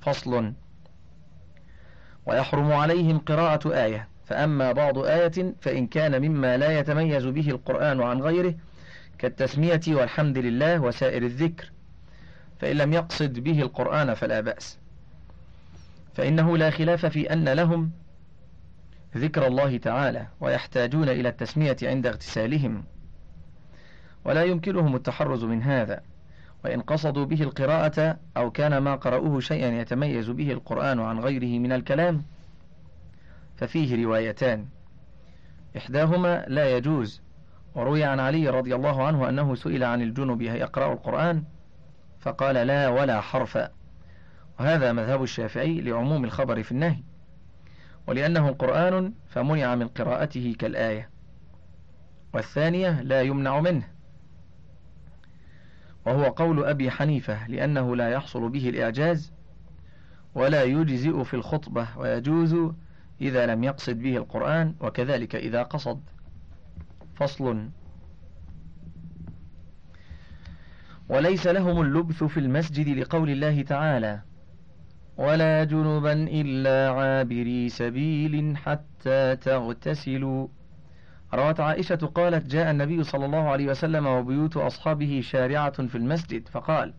فصل. ويحرم عليهم قراءة آية. فأما بعض آية فإن كان مما لا يتميز به القرآن عن غيره كالتسمية والحمد لله وسائر الذكر. فإن لم يقصد به القرآن فلا بأس. فإنه لا خلاف في أن لهم ذكر الله تعالى ويحتاجون إلى التسمية عند اغتسالهم. ولا يمكنهم التحرز من هذا. وإن قصدوا به القراءة أو كان ما قرأوه شيئا يتميز به القرآن عن غيره من الكلام ففيه روايتان. إحداهما لا يجوز وروي عن علي رضي الله عنه أنه سئل عن الجنب يقرأ القرآن؟ فقال لا ولا حرفا وهذا مذهب الشافعي لعموم الخبر في النهي ولأنه قرآن فمنع من قراءته كالآية. والثانية لا يمنع منه. وهو قول أبي حنيفة لأنه لا يحصل به الإعجاز ولا يجزئ في الخطبة ويجوز إذا لم يقصد به القرآن وكذلك إذا قصد. فصل. وليس لهم اللبث في المسجد لقول الله تعالى ولا جنبا إلا عابري سبيل حتى تغتسلوا روت عائشة قالت جاء النبي صلى الله عليه وسلم وبيوت أصحابه شارعة في المسجد فقال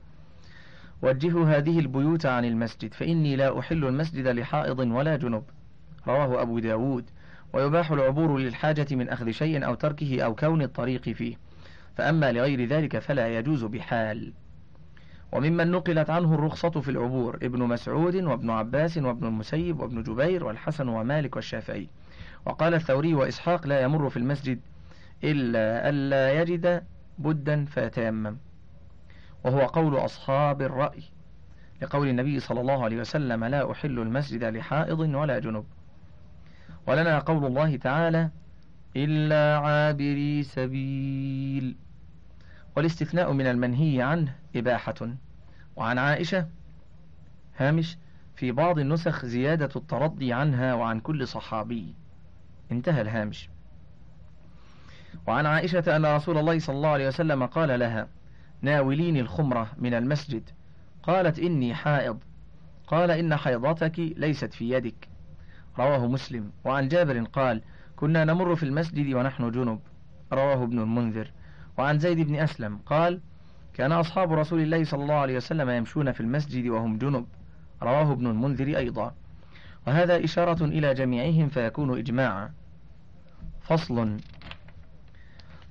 وجهوا هذه البيوت عن المسجد فإني لا أحل المسجد لحائض ولا جنب. رواه أبو داود. ويباح العبور للحاجة من أخذ شيء أو تركه أو كون الطريق فيه. فأما لغير ذلك فلا يجوز بحال. وممن نقلت عنه الرخصة في العبور ابن مسعود وابن عباس وابن المسيب وابن جبير والحسن ومالك والشافعي. وقال الثوري وإسحاق لا يمر في المسجد إلا ألا يجد بدا فيتيمم. وهو قول أصحاب الرأي لقول النبي صلى الله عليه وسلم لا أحل المسجد لحائض ولا جنب. ولنا قول الله تعالى إلا عابري سبيل. والاستثناء من المنهي عنه إباحة. وعن عائشة هامش في بعض النسخ زيادة الترضي عنها وعن كل صحابي. انتهى الهامش. وعن عائشة أن رسول الله صلى الله عليه وسلم قال لها ناوليني الخمرة من المسجد. قالت إني حائض. قال إن حيضتك ليست في يدك. رواه مسلم. وعن جابر قال كنا نمر في المسجد ونحن جنب. رواه ابن المنذر. وعن زيد بن أسلم قال كان أصحاب رسول الله صلى الله عليه وسلم يمشون في المسجد وهم جنب. رواه ابن المنذر أيضا. وهذا إشارة إلى جميعهم فيكون إجماعا. فصل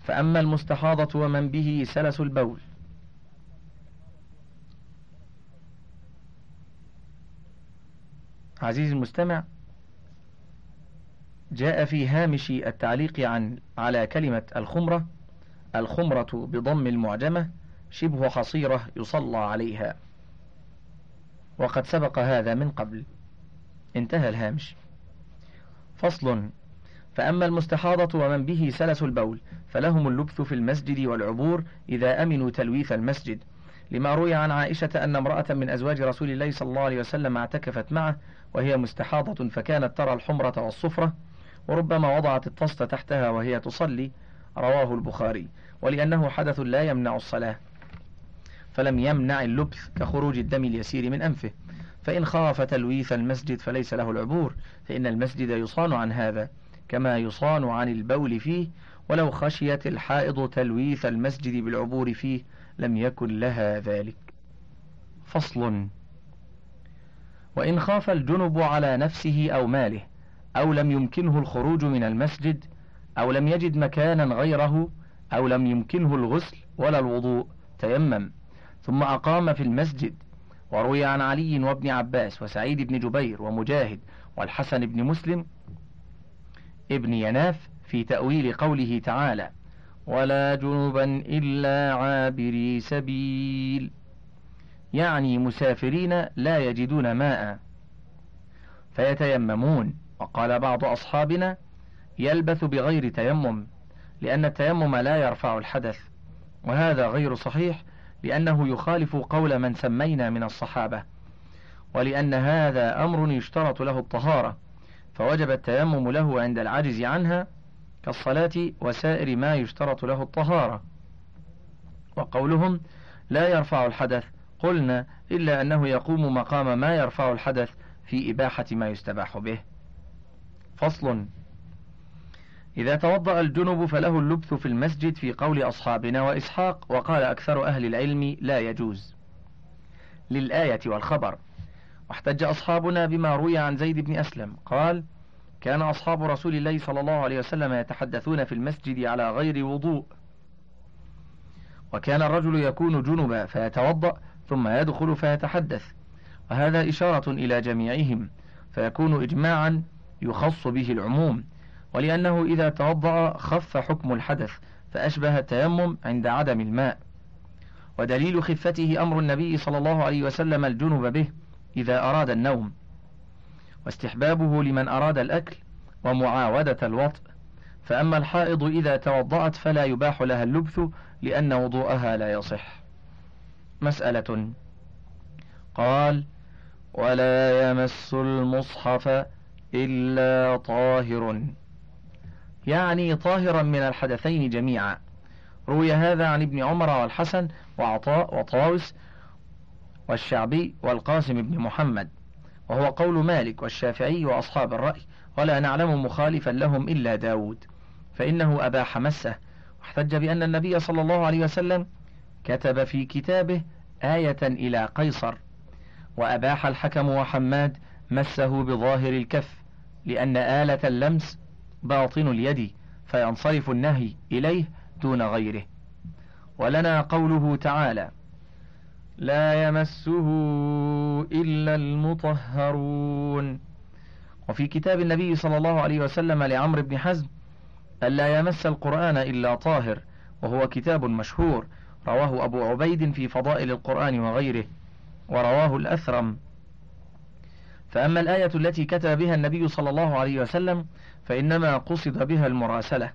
فأما المستحاضة ومن به سلس البول. عزيزي المستمع جاء في هامش التعليق عن على كلمة الخمرة الخمرة بضم المعجمة شبه حصيرة يصلى عليها. وقد سبق هذا من قبل. انتهى الهامش. فصل. فأما المستحاضة ومن به سلس البول فلهم اللبث في المسجد والعبور إذا أمنوا تلويث المسجد. لما روي عن عائشة أن امرأة من أزواج رسول الله صلى الله عليه وسلم اعتكفت معه وهي مستحاضة فكانت ترى الحمرة والصفرة وربما وضعت الطست تحتها وهي تصلي رواه البخاري. ولأنه حدث لا يمنع الصلاة فلم يمنع اللبث كخروج الدم اليسير من أنفه. فإن خاف تلويث المسجد فليس له العبور فإن المسجد يصان عن هذا. كما يصان عن البول فيه ولو خشيت الحائض تلويث المسجد بالعبور فيه لم يكن لها ذلك. فصل. وإن خاف الجنب على نفسه أو ماله أو لم يمكنه الخروج من المسجد أو لم يجد مكانا غيره أو لم يمكنه الغسل ولا الوضوء تيمم. ثم أقام في المسجد. وروي عن علي وابن عباس وسعيد بن جبير ومجاهد والحسن بن مسلم ابن يناف في تأويل قوله تعالى ولا جنبا إلا عابري سبيل يعني مسافرين لا يجدون ماء. فيتيممون وقال بعض أصحابنا يلبث بغير تيمم لأن التيمم لا يرفع الحدث. وهذا غير صحيح لأنه يخالف قول من سمينا من الصحابة. ولأن هذا أمر يشترط له الطهارة. فوجب التيمم له عند العجز عنها كالصلاة وسائر ما يشترط له الطهارة. وقولهم لا يرفع الحدث. قلنا إلا أنه يقوم مقام ما يرفع الحدث في إباحة ما يستباح به. فصل. إذا توضأ الجنب فله اللبث في المسجد في قول أصحابنا وإسحاق وقال أكثر أهل العلم لا يجوز. للآية والخبر. واحتج أصحابنا بما روي عن زيد بن أسلم. قال كان أصحاب رسول الله صلى الله عليه وسلم يتحدثون في المسجد على غير وضوء. وكان الرجل يكون جنبا فيتوضأ ثم يدخل فيتحدث. وهذا إشارة إلى جميعهم فيكون إجماعا يخص به العموم. ولأنه إذا توضأ خف حكم الحدث فأشبه التيمم عند عدم الماء. ودليل خفته أمر النبي صلى الله عليه وسلم الجنب به. إذا أراد النوم واستحبابه لمن أراد الأكل ومعاودة الوطء. فأما الحائض إذا توضأت فلا يباح لها اللبث لأن وضوءها لا يصح. مسألة. قال ولا يمس المصحف إلا طاهر. يعني طاهرا من الحدثين جميعا. روي هذا عن ابن عمر والحسن وعطاء وطاوس والشعبي والقاسم بن محمد وهو قول مالك والشافعي وأصحاب الرأي ولا نعلم مخالفا لهم إلا داود فإنه أباح مسه واحتج بأن النبي صلى الله عليه وسلم كتب في كتابه آية إلى قيصر وأباح الحكم وحماد مسه بظاهر الكف لأن آلة اللمس باطن اليد فينصرف النهي إليه دون غيره. ولنا قوله تعالى لا يمسه إلا المطهرون. وفي كتاب النبي صلى الله عليه وسلم لعمرو بن حزم ألا يمس القرآن إلا طاهر وهو كتاب مشهور رواه أبو عبيد في فضائل القرآن وغيره ورواه الأثرم. فأما الآية التي كتب بها النبي صلى الله عليه وسلم فإنما قصد بها المراسلة.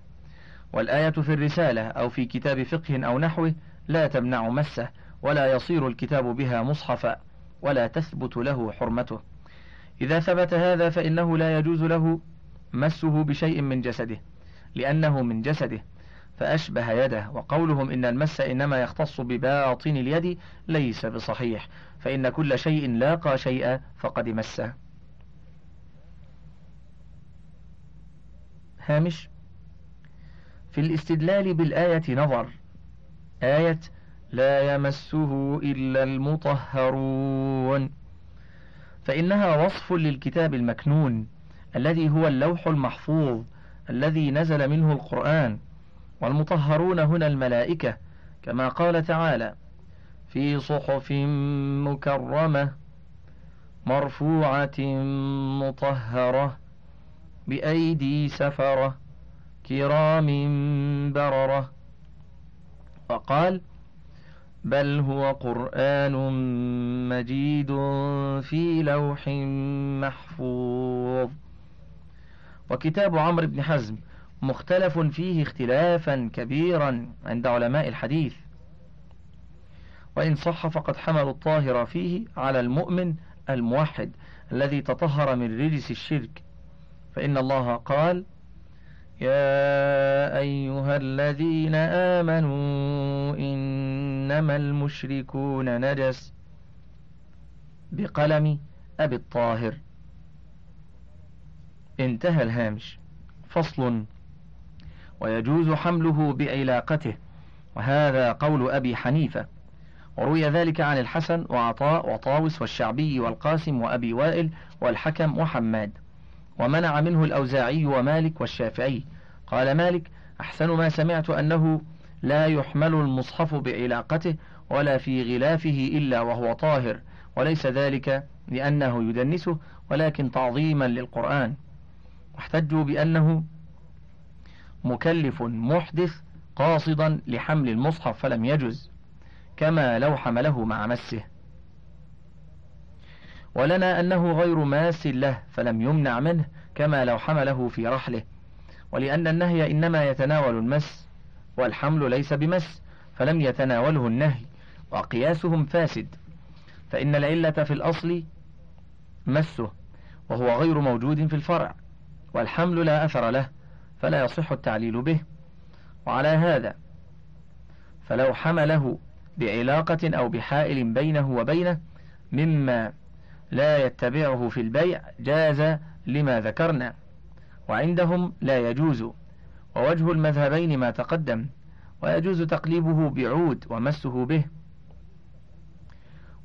والآية في الرسالة أو في كتاب فقه أو نحوه لا تمنع مسه ولا يصير الكتاب بها مصحفا ولا تثبت له حرمته. إذا ثبت هذا فإنه لا يجوز له مسه بشيء من جسده لأنه من جسده فأشبه يده. وقولهم إن المس إنما يختص بباطن اليد ليس بصحيح فإن كل شيء لاقى شيئا فقد مسه هامش في الاستدلال بالآية نظر آية لا يمسه إلا المطهرون. فإنها وصف للكتاب المكنون الذي هو اللوح المحفوظ الذي نزل منه القرآن. والمطهرون هنا الملائكة كما قال تعالى في صحف مكرمة مرفوعة مطهرة بأيدي سفرة كرام بررة. وقال بل هو قرآن مجيد في لوح محفوظ. وكتاب عمرو بن حزم مختلف فيه اختلافا كبيرا عند علماء الحديث. وإن صح فقد حملوا الطاهر فيه على المؤمن الموحد الذي تطهر من رجس الشرك. فإن الله قال يا أيها الذين آمنوا إنما المشركون نجس. بقلم أبي الطاهر. انتهى الهامش. فصل. ويجوز حمله بعلاقته وهذا قول أبي حنيفة. وروي ذلك عن الحسن وعطاء وطاوس والشعبي والقاسم وأبي وائل والحكم وحماد. ومنع منه الأوزاعي ومالك والشافعي. قال مالك أحسن ما سمعت أنه لا يحمل المصحف بعلاقته ولا في غلافه إلا وهو طاهر وليس ذلك لأنه يدنسه ولكن تعظيما للقرآن. واحتجوا بأنه مكلف محدث قاصدا لحمل المصحف فلم يجز كما لو حمله مع مسه. ولنا أنه غير ماس له فلم يمنع منه كما لو حمله في رحله. ولأن النهي إنما يتناول المس. والحمل ليس بمس فلم يتناوله النهي وقياسهم فاسد. فإن العلة في الأصل مسه وهو غير موجود في الفرع والحمل لا أثر له فلا يصح التعليل به. وعلى هذا فلو حمله بعلاقة أو بحائل بينه وبينه مما لا يتبعه في البيع جاز لما ذكرنا. وعندهم لا يجوز. ووجه المذهبين ما تقدم ويجوز تقليبه بعود ومسه به.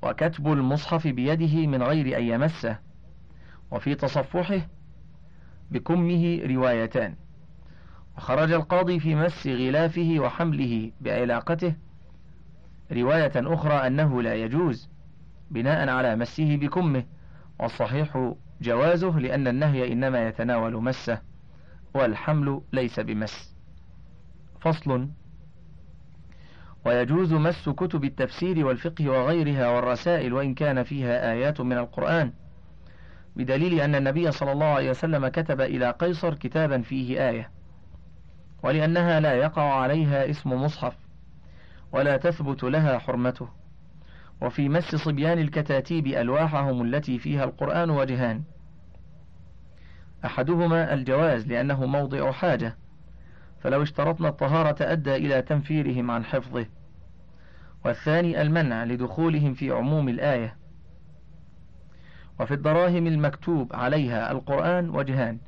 وكتب المصحف بيده من غير أن يمسه. وفي تصفحه بكمه روايتان. وخرج القاضي في مس غلافه وحمله بعلاقته. رواية أخرى أنه لا يجوز بناء على مسه بكمه. والصحيح جوازه لأن النهي إنما يتناول مسه. والحمل ليس بمس. فصل. ويجوز مس كتب التفسير والفقه وغيرها والرسائل وإن كان فيها آيات من القرآن بدليل أن النبي صلى الله عليه وسلم كتب إلى قيصر كتابا فيه آية ولأنها لا يقع عليها اسم مصحف ولا تثبت لها حرمته. وفي مس صبيان الكتاتيب ألواحهم التي فيها القرآن وجهان. أحدهما الجواز لأنه موضع حاجة فلو اشترطنا الطهارة أدى إلى تنفيرهم عن حفظه. والثاني المنع لدخولهم في عموم الآية. وفي الدراهم المكتوب عليها القرآن وجهان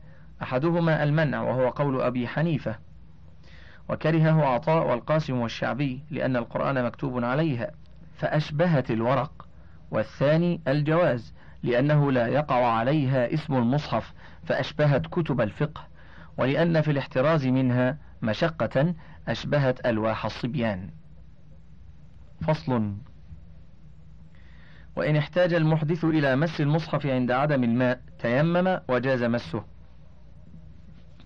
أحدهما المنع وهو قول أبي حنيفة. وكرهه عطاء والقاسم والشعبي لأن القرآن مكتوب عليها فأشبهت الورق. والثاني الجواز لأنه لا يقع عليها اسم المصحف فأشبهت كتب الفقه ولأن في الاحتراز منها مشقة أشبهت ألواح الصبيان. فصل. وإن احتاج المحدث إلى مس المصحف عند عدم الماء تيمم وجاز مسه.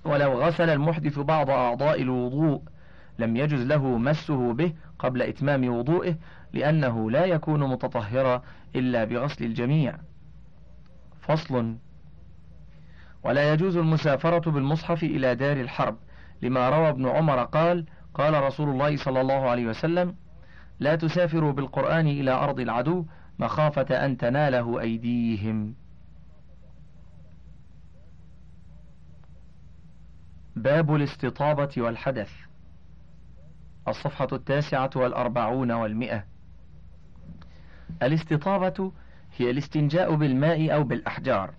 ولو غسل المحدث بعض أعضاء الوضوء لم يجز له مسه به قبل إتمام وضوئه لأنه لا يكون متطهرا إلا بغسل الجميع. فصل. ولا يجوز المسافرة بالمصحف إلى دار الحرب لما روى ابن عمر قال قال رسول الله صلى الله عليه وسلم لا تسافروا بالقرآن إلى أرض العدو مخافة أن تناله أيديهم. باب الاستطابة والحدث. الصفحة التاسعة والأربعون والمئة. الاستطابة هي الاستنجاء بالماء أو بالأحجار.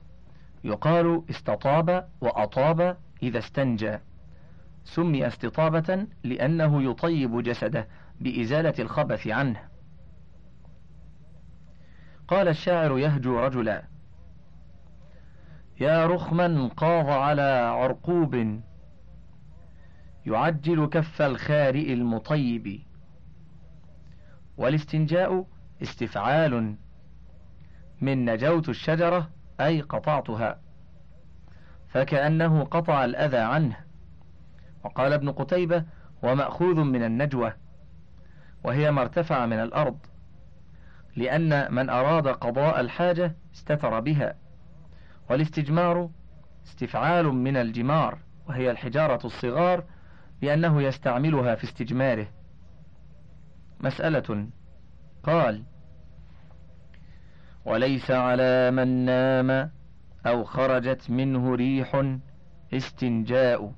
يقال استطاب وأطاب إذا استنجى. سمي استطابة لأنه يطيب جسده بإزالة الخبث عنه. قال الشاعر يهجو رجلا يا رخما قاض على عرقوب يعجل كف الخارئ المطيب. والاستنجاء استفعال من نجوت الشجرة أي قطعتها. فكأنه قطع الأذى عنه. وقال ابن قتيبة ومأخوذ من النجوة. وهي ما ارتفع من الأرض. لأن من أراد قضاء الحاجة استتر بها. والاستجمار استفعال من الجمار. وهي الحجارة الصغار لأنه يستعملها في استجماره. مسألة قال وليس على من نام أو خرجت منه ريح استنجاء.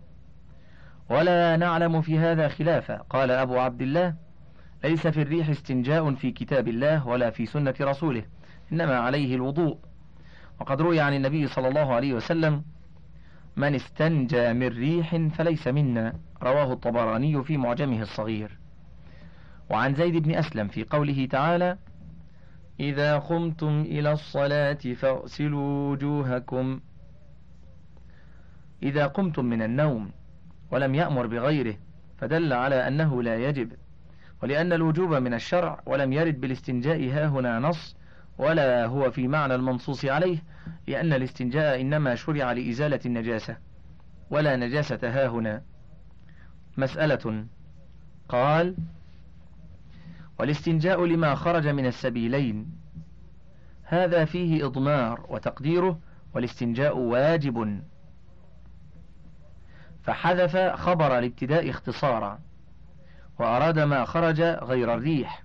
ولا نعلم في هذا خلافا. قال أبو عبد الله ليس في الريح استنجاء في كتاب الله ولا في سنة رسوله إنما عليه الوضوء. وقد روي عن النبي صلى الله عليه وسلم من استنجى من ريح فليس منا. رواه الطبراني في معجمه الصغير. وعن زيد بن أسلم في قوله تعالى إذا قمتم إلى الصلاة فاغسلوا وجوهكم. إذا قمتم من النوم ولم يأمر بغيره فدل على أنه لا يجب ولأن الوجوب من الشرع ولم يرد بالاستنجاء ها هنا نص ولا هو في معنى المنصوص عليه لأن الاستنجاء إنما شرع لإزالة النجاسة ولا نجاسة ها هنا. مسألة قال والاستنجاء لما خرج من السبيلين. هذا فيه إضمار وتقديره والاستنجاء واجب. فحذف خبر الابتداء اختصارا وأراد ما خرج غير الريح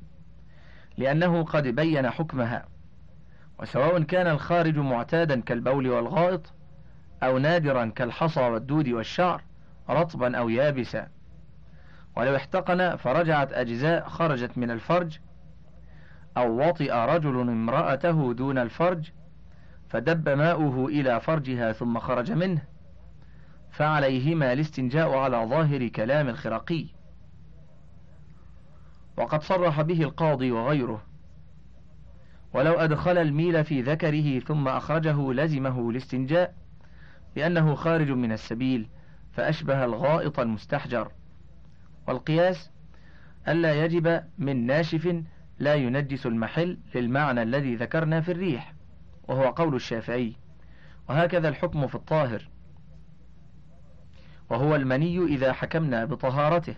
لأنه قد بين حكمها. وسواء كان الخارج معتادا كالبول والغائط أو نادرا كالحصى والدود والشعر رطبا أو يابسا. ولو احتقن فرجعت أجزاء خرجت من الفرج أو وطئ رجل امرأته دون الفرج فدب ماؤه إلى فرجها ثم خرج منه فعليهما الاستنجاء على ظاهر كلام الخرقي. وقد صرح به القاضي وغيره ولو أدخل الميل في ذكره ثم أخرجه لزمه الاستنجاء لأنه خارج من السبيل فأشبه الغائط المستحجر. والقياس ألا يجب من ناشف لا ينجس المحل للمعنى الذي ذكرنا في الريح وهو قول الشافعي. وهكذا الحكم في الطاهر. وهو المني إذا حكمنا بطهارته.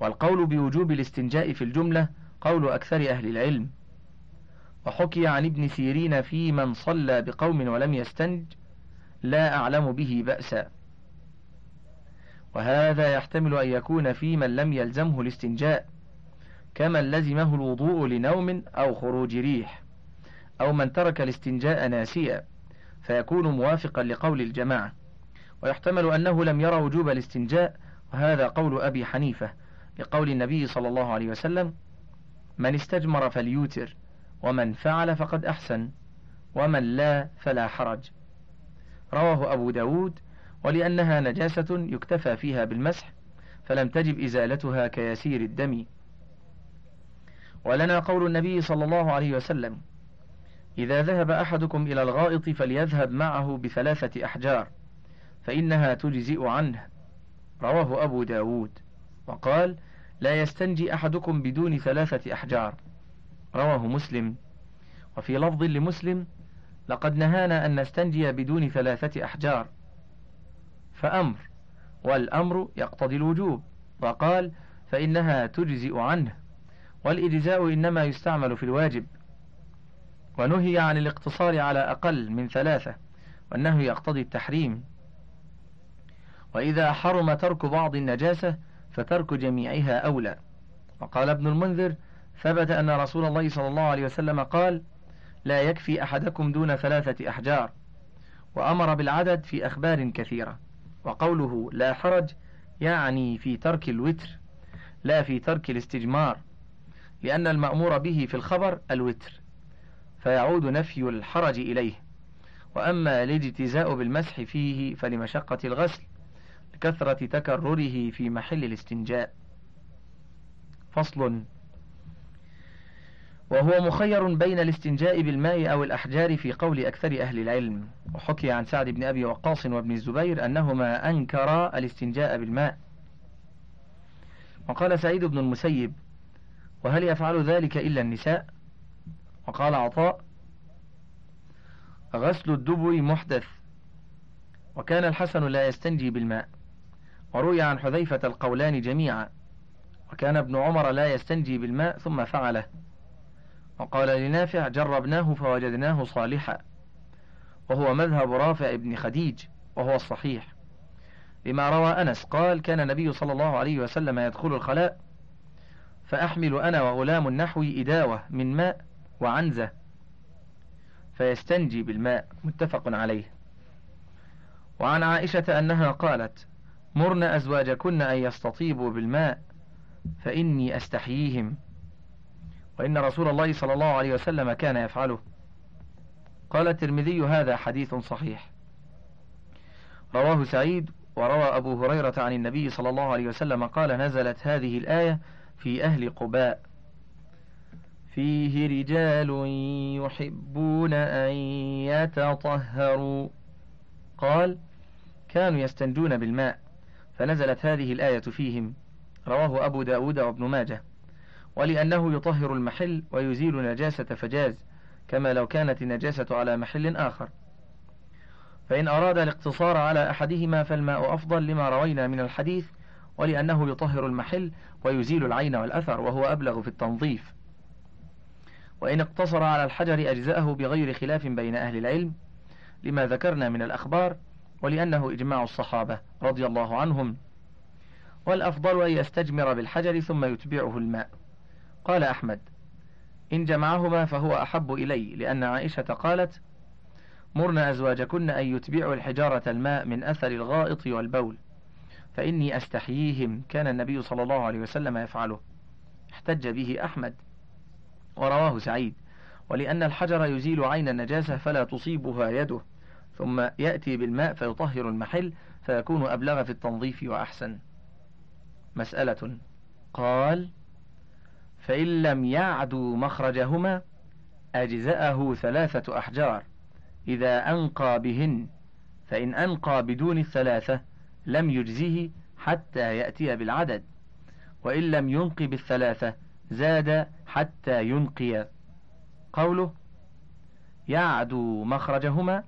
والقول بوجوب الاستنجاء في الجملة قول أكثر أهل العلم. وحكي عن ابن سيرين في من صلى بقوم ولم يستنج لا أعلم به بأسا. وهذا يحتمل أن يكون في من لم يلزمه الاستنجاء كمن لزمه الوضوء لنوم أو خروج ريح أو من ترك الاستنجاء ناسيا فيكون موافقا لقول الجماعة. ويحتمل أنه لم يرى وجوب الاستنجاء وهذا قول أبي حنيفة لقول النبي صلى الله عليه وسلم من استجمر فليوتر ومن فعل فقد أحسن ومن لا فلا حرج رواه أبو داود ولأنها نجاسة يكتفى فيها بالمسح فلم تجب إزالتها كيسير الدم. ولنا قول النبي صلى الله عليه وسلم إذا ذهب أحدكم إلى الغائط فليذهب معه بثلاثة أحجار فإنها تجزئ عنه. رواه أبو داود. وقال لا يستنجي أحدكم بدون ثلاثة أحجار. رواه مسلم. وفي لفظ لمسلم لقد نهانا أن نستنجي بدون ثلاثة أحجار. فأمر والأمر يقتضي الوجوب وقال فإنها تجزئ عنه والإجزاء إنما يستعمل في الواجب. ونهي عن الاقتصار على أقل من ثلاثة وأنه يقتضي التحريم. وإذا حرم ترك بعض النجاسة فترك جميعها أولى. وقال ابن المنذر ثبت أن رسول الله صلى الله عليه وسلم قال لا يكفي أحدكم دون ثلاثة أحجار. وأمر بالعدد في أخبار كثيرة. وقوله لا حرج يعني في ترك الوتر لا في ترك الاستجمار لأن المأمور به في الخبر الوتر فيعود نفي الحرج إليه. وأما الاجتزاء بالمسح فيه فلمشقة الغسل لكثرة تكرره في محل الاستنجاء. فصل وهو مخير بين الاستنجاء بالماء أو الأحجار في قول أكثر أهل العلم. وحكي عن سعد بن أبي وقاص وابن الزبير أنهما أنكرا الاستنجاء بالماء. وقال سعيد بن المسيب وهل يفعل ذلك إلا النساء؟ وقال عطاء غسل الدبر محدث وكان الحسن لا يستنجي بالماء. وروي عن حذيفة القولان جميعا وكان ابن عمر لا يستنجي بالماء ثم فعله. وقال لنافع جربناه فوجدناه صالحا. وهو مذهب رافع بن خديج وهو الصحيح. لما روى أنس قال كان النبي صلى الله عليه وسلم يدخل الخلاء فأحمل أنا وغلام نحوي إداوة من ماء وعنزة فيستنجي بالماء. متفق عليه. وعن عائشة أنها قالت مرن أزواجكن أن يستطيبوا بالماء فإني أستحييهم. وإن رسول الله صلى الله عليه وسلم كان يفعله. قال الترمذي هذا حديث صحيح. رواه سعيد وروى أبو هريرة عن النبي صلى الله عليه وسلم قال نزلت هذه الآية في أهل قباء. فيه رجال يحبون أن يتطهروا. قال كانوا يستنجون بالماء فنزلت هذه الآية فيهم. رواه أبو داود وابن ماجه. ولأنه يطهر المحل ويزيل نجاسة فجاز كما لو كانت النجاسة على محل آخر. فإن أراد الاقتصار على أحدهما فالماء أفضل لما روينا من الحديث ولأنه يطهر المحل ويزيل العين والأثر وهو أبلغ في التنظيف. وإن اقتصر على الحجر أجزأه بغير خلاف بين أهل العلم لما ذكرنا من الأخبار ولأنه إجماع الصحابة رضي الله عنهم. والأفضل أن يستجمر بالحجر ثم يتبعه الماء. قال أحمد إن جمعهما فهو أحب إلي لأن عائشة قالت مرن أزواجكن أن يتبعوا الحجارة الماء من أثر الغائط والبول فإني أستحييهم كان النبي صلى الله عليه وسلم يفعله. احتج به أحمد ورواه سعيد ولأن الحجر يزيل عين النجاسة فلا تصيبها يده ثم يأتي بالماء فيطهر المحل فيكون أبلغ في التنظيف وأحسن. مسألة قال فإن لم يعدوا مخرجهما أجزأه ثلاثة أحجار. إذا أنقى بهن فإن أنقى بدون الثلاثة لم يجزه حتى يأتي بالعدد. وإن لم ينقي بالثلاثة زاد حتى ينقي. قوله يعدو مخرجهما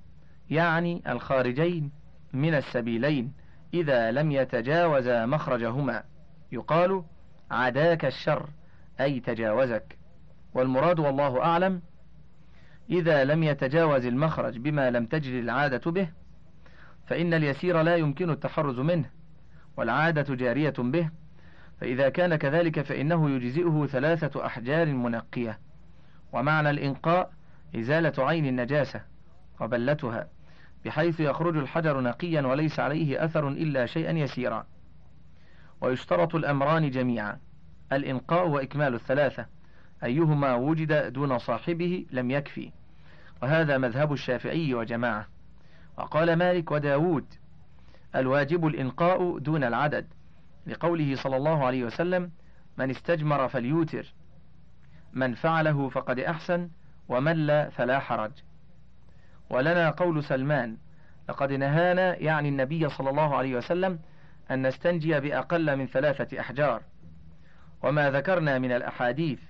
يعني الخارجين من السبيلين إذا لم يتجاوزا مخرجهما. يقال عداك الشر. أي تجاوزك. والمراد والله أعلم إذا لم يتجاوز المخرج بما لم تجري العادة به فإن اليسير لا يمكن التحرز منه والعادة جارية به. فإذا كان كذلك فإنه يجزئه ثلاثة أحجار منقية. ومعنى الإنقاء إزالة عين النجاسة وبلتها بحيث يخرج الحجر نقيا وليس عليه أثر إلا شيئا يسيرا. ويشترط الأمران جميعا. الإنقاء وإكمال الثلاثة. أيهما وجد دون صاحبه لم يكفي. وهذا مذهب الشافعي وجماعة. وقال مالك وداود الواجب الإنقاء دون العدد. لقوله صلى الله عليه وسلم من استجمر فليوتر. من فعله فقد أحسن ومن لا فلا حرج. ولنا قول سلمان لقد نهانا يعني النبي صلى الله عليه وسلم أن نستنجي بأقل من ثلاثة أحجار. وما ذكرنا من الأحاديث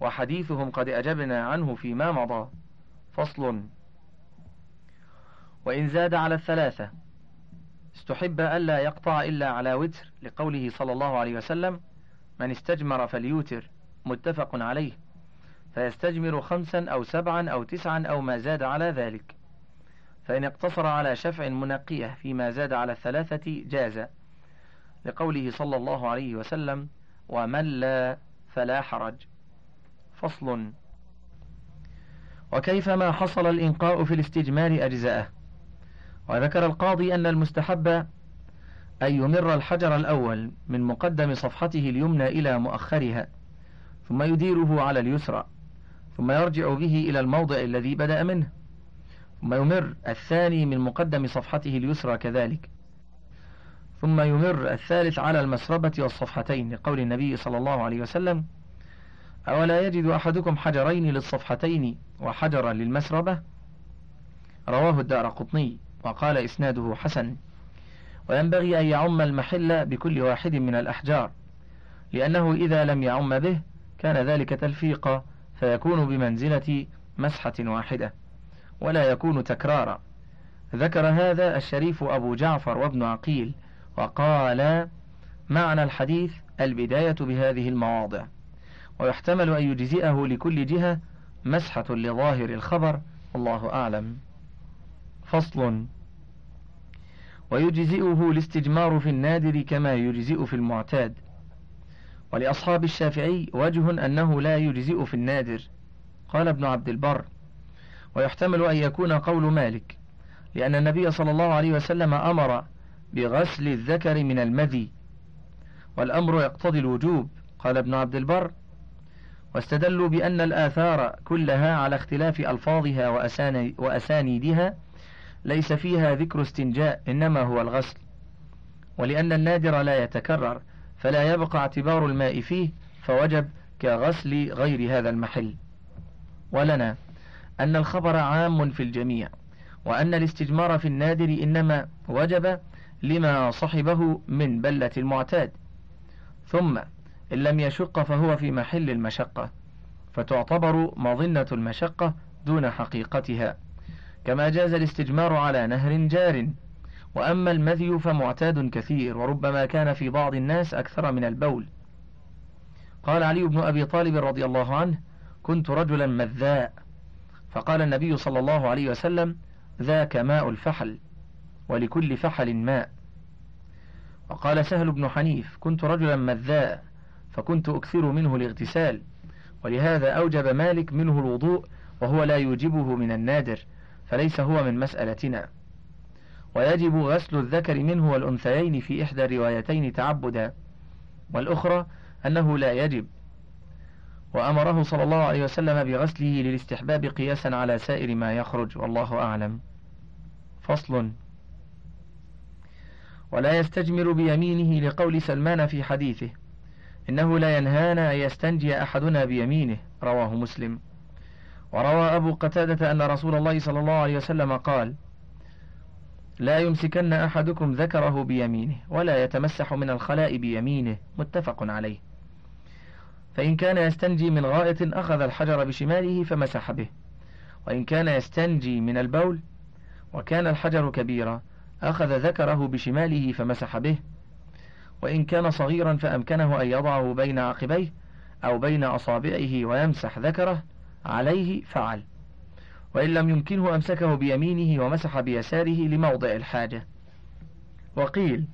وحديثهم قد أجبنا عنه فيما مضى. فصل. وإن زاد على الثلاثة استحب ألا يقطع إلا على وتر لقوله صلى الله عليه وسلم من استجمر فليوتر. متفق عليه. فيستجمر خمسا أو سبعا أو تسعا أو ما زاد على ذلك. فإن اقتصر على شفع منقية فيما زاد على الثلاثة جاز. لقوله صلى الله عليه وسلم ومن لا فلا حرج. فصل. وكيفما حصل الإنقاء في الاستجمار أجزاءه. وذكر القاضي أن المستحب أن يمر الحجر الأول من مقدم صفحته اليمنى إلى مؤخرها ثم يديره على اليسرى ثم يرجع به إلى الموضع الذي بدأ منه ثم يمر الثاني من مقدم صفحته اليسرى كذلك. ثم يمر الثالث على المسربة والصفحتين لقول النبي صلى الله عليه وسلم أولا يجد أحدكم حجرين للصفحتين وحجرا للمسربة؟ رواه الدار قطني وقال إسناده حسن. وينبغي أن يعم المحل بكل واحد من الأحجار لأنه إذا لم يعم به كان ذلك تلفيقا فيكون بمنزلة مسحة واحدة ولا يكون تكرارا. ذكر هذا الشريف أبو جعفر وابن عقيل وقال معنى الحديث البداية بهذه المواضع. ويحتمل أن يجزئه لكل جهة مسحة لظاهر الخبر والله أعلم. فصل ويجزئه الاستجمار في النادر كما يجزئ في المعتاد. ولأصحاب الشافعي وجه أنه لا يجزئ في النادر. قال ابن عبد البر ويحتمل أن يكون قول مالك لأن النبي صلى الله عليه وسلم أمر بغسل الذكر من المذي. والأمر يقتضي الوجوب قال ابن عبد البر. واستدلوا بأن الآثار كلها على اختلاف ألفاظها وأسانيدها. ليس فيها ذكر استنجاء إنما هو الغسل. ولأن النادر لا يتكرر فلا يبقى اعتبار الماء فيه فوجب كغسل غير هذا المحل. ولنا أن الخبر عام في الجميع وأن الاستجمار في النادر إنما وجب لما صحبه من بلة المعتاد. ثم إن لم يشق فهو في محل المشقة فتعتبر مظنة المشقة دون حقيقتها. كما جاز الاستجمار على نهر جار. وأما المذي فمعتاد كثير وربما كان في بعض الناس أكثر من البول. قال علي بن أبي طالب رضي الله عنه كنت رجلا مذاء فقال النبي صلى الله عليه وسلم ذاك ماء الفحل ولكل فحل ماء. وقال سهل بن حنيف كنت رجلا مذاء فكنت أكثر منه الاغتسال ولهذا أوجب مالك منه الوضوء وهو لا يوجبه من النادر فليس هو من مسألتنا. ويجب غسل الذكر منه والأنثيين في إحدى الروايتين تعبدا والأخرى أنه لا يجب. وأمره صلى الله عليه وسلم بغسله للاستحباب قياسا على سائر ما يخرج والله أعلم. فصل. ولا يستجمر بيمينه لقول سلمان في حديثه إنه لا ينهانا أن يستنجي أحدنا بيمينه رواه مسلم. وروى أبو قتادة أن رسول الله صلى الله عليه وسلم قال لا يمسكن أحدكم ذكره بيمينه ولا يتمسح من الخلاء بيمينه. متفق عليه. فإن كان يستنجي من غائط أخذ الحجر بشماله فمسح به. وإن كان يستنجي من البول وكان الحجر كبيرا أخذ ذكره بشماله فمسح به وإن كان صغيرا فأمكنه أن يضعه بين عقبيه أو بين أصابعه ويمسح ذكره عليه فعل وإن لم يمكنه أمسكه بيمينه ومسح بيساره لموضع الحاجة. وقيل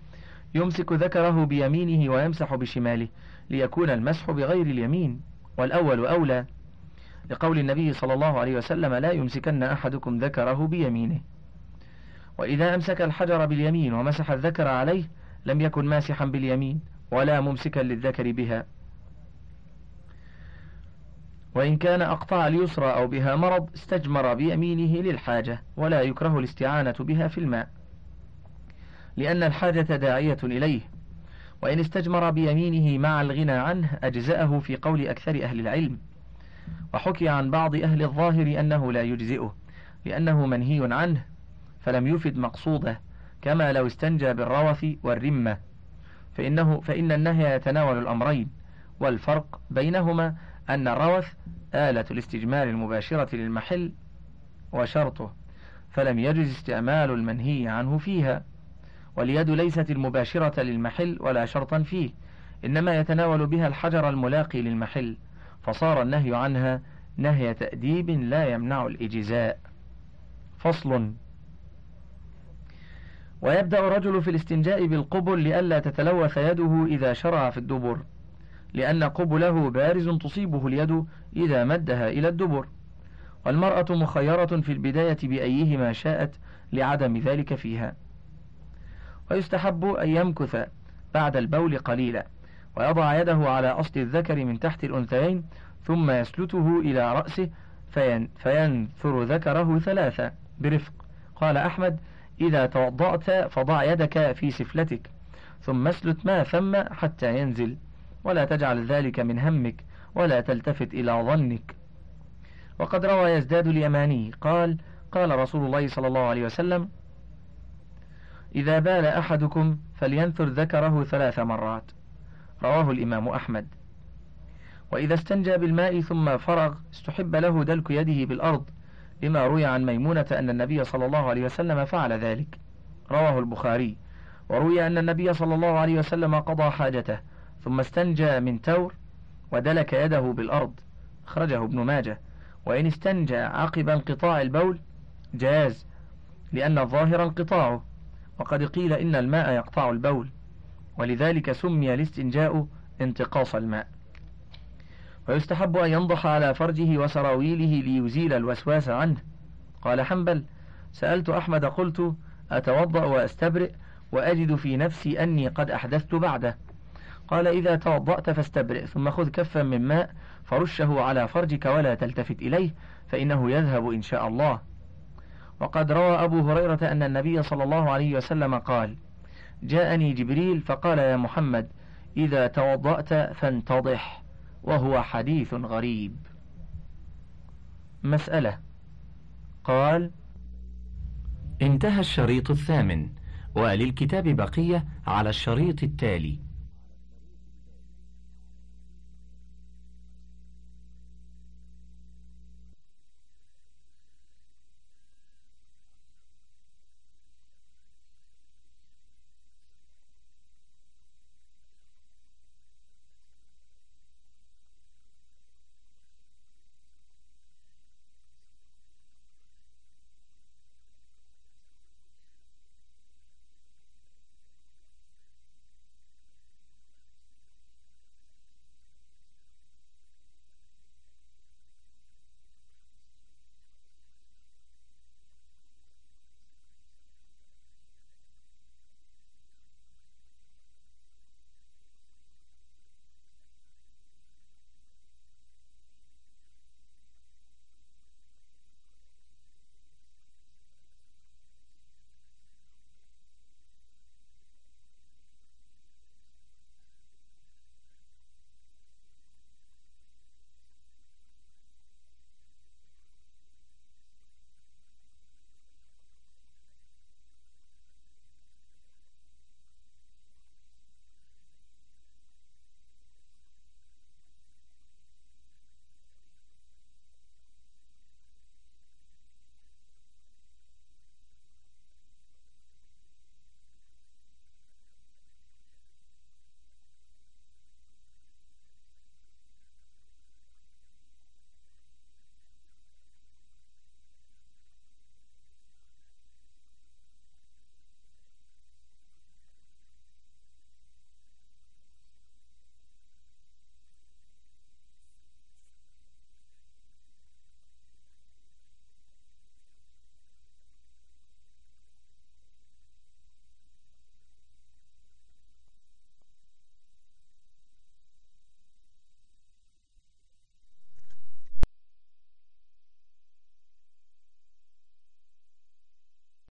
يمسك ذكره بيمينه ويمسح بشماله ليكون المسح بغير اليمين والأول أولى لقول النبي صلى الله عليه وسلم لا يمسكن أحدكم ذكره بيمينه. وإذا أمسك الحجر باليمين ومسح الذكر عليه لم يكن ماسحا باليمين ولا ممسكا للذكر بها. وإن كان أقطع اليسرى أو بها مرض استجمر بيمينه للحاجة ولا يكره الاستعانة بها في الماء. لأن الحاجة داعية إليه. وإن استجمر بيمينه مع الغنى عنه أجزأه في قول أكثر أهل العلم. وحكي عن بعض أهل الظاهر أنه لا يجزئه لأنه منهي عنه. فلم يفد مقصوده كما لو استنجى بالروث والرمة. فإنه فإن النهي يتناول الأمرين والفرق بينهما أن الروث آلة الاستجمار المباشرة للمحل وشرطه فلم يجز استعمال المنهي عنه فيها. واليد ليست المباشرة للمحل ولا شرطا فيه إنما يتناول بها الحجر الملاقي للمحل فصار النهي عنها نهي تأديب لا يمنع الإجزاء. فصل ويبدأ الرجل في الاستنجاء بالقبل لئلا تتلوث يده إذا شرع في الدبر لأن قبله بارز تصيبه اليد إذا مدها إلى الدبر. والمرأة مخيرة في البداية بأيهما شاءت لعدم ذلك فيها. ويستحب أن يمكث بعد البول قليلا ويضع يده على أصل الذكر من تحت الأنثيين ثم يسلته إلى رأسه فين فينثر ذكره ثلاثة برفق. قال أحمد إذا توضأت فضع يدك في سفلتك ثم اسلت ما ثم حتى ينزل. ولا تجعل ذلك من همك ولا تلتفت إلى ظنك. وقد روى يزداد اليماني قال قال رسول الله صلى الله عليه وسلم إذا بال أحدكم فلينثر ذكره ثلاث مرات. رواه الإمام أحمد. وإذا استنجى بالماء ثم فرغ استحب له دلك يده بالأرض. لما روي عن ميمونة أن النبي صلى الله عليه وسلم فعل ذلك. رواه البخاري. وروي أن النبي صلى الله عليه وسلم قضى حاجته ثم استنجى من تور ودلك يده بالأرض. أخرجه ابن ماجه. وإن استنجى عقب انقطاع البول جاز لأن الظاهر انقطاعه. وقد قيل إن الماء يقطع البول. ولذلك سمي الاستنجاء انتقاص الماء. ويستحب أن ينضح على فرجه وسراويله ليزيل الوسواس عنه. قال حنبل سألت أحمد قلت أتوضأ وأستبرئ وأجد في نفسي أني قد أحدثت بعده. قال إذا توضأت فاستبرئ ثم خذ كفا من ماء فرشه على فرجك ولا تلتفت إليه فإنه يذهب إن شاء الله. وقد روى أبو هريرة أن النبي صلى الله عليه وسلم قال جاءني جبريل فقال يا محمد إذا توضأت فانتضح. وهو حديث غريب. مسألة. قال انتهى الشريط الثامن وللكتاب بقية على الشريط التالي.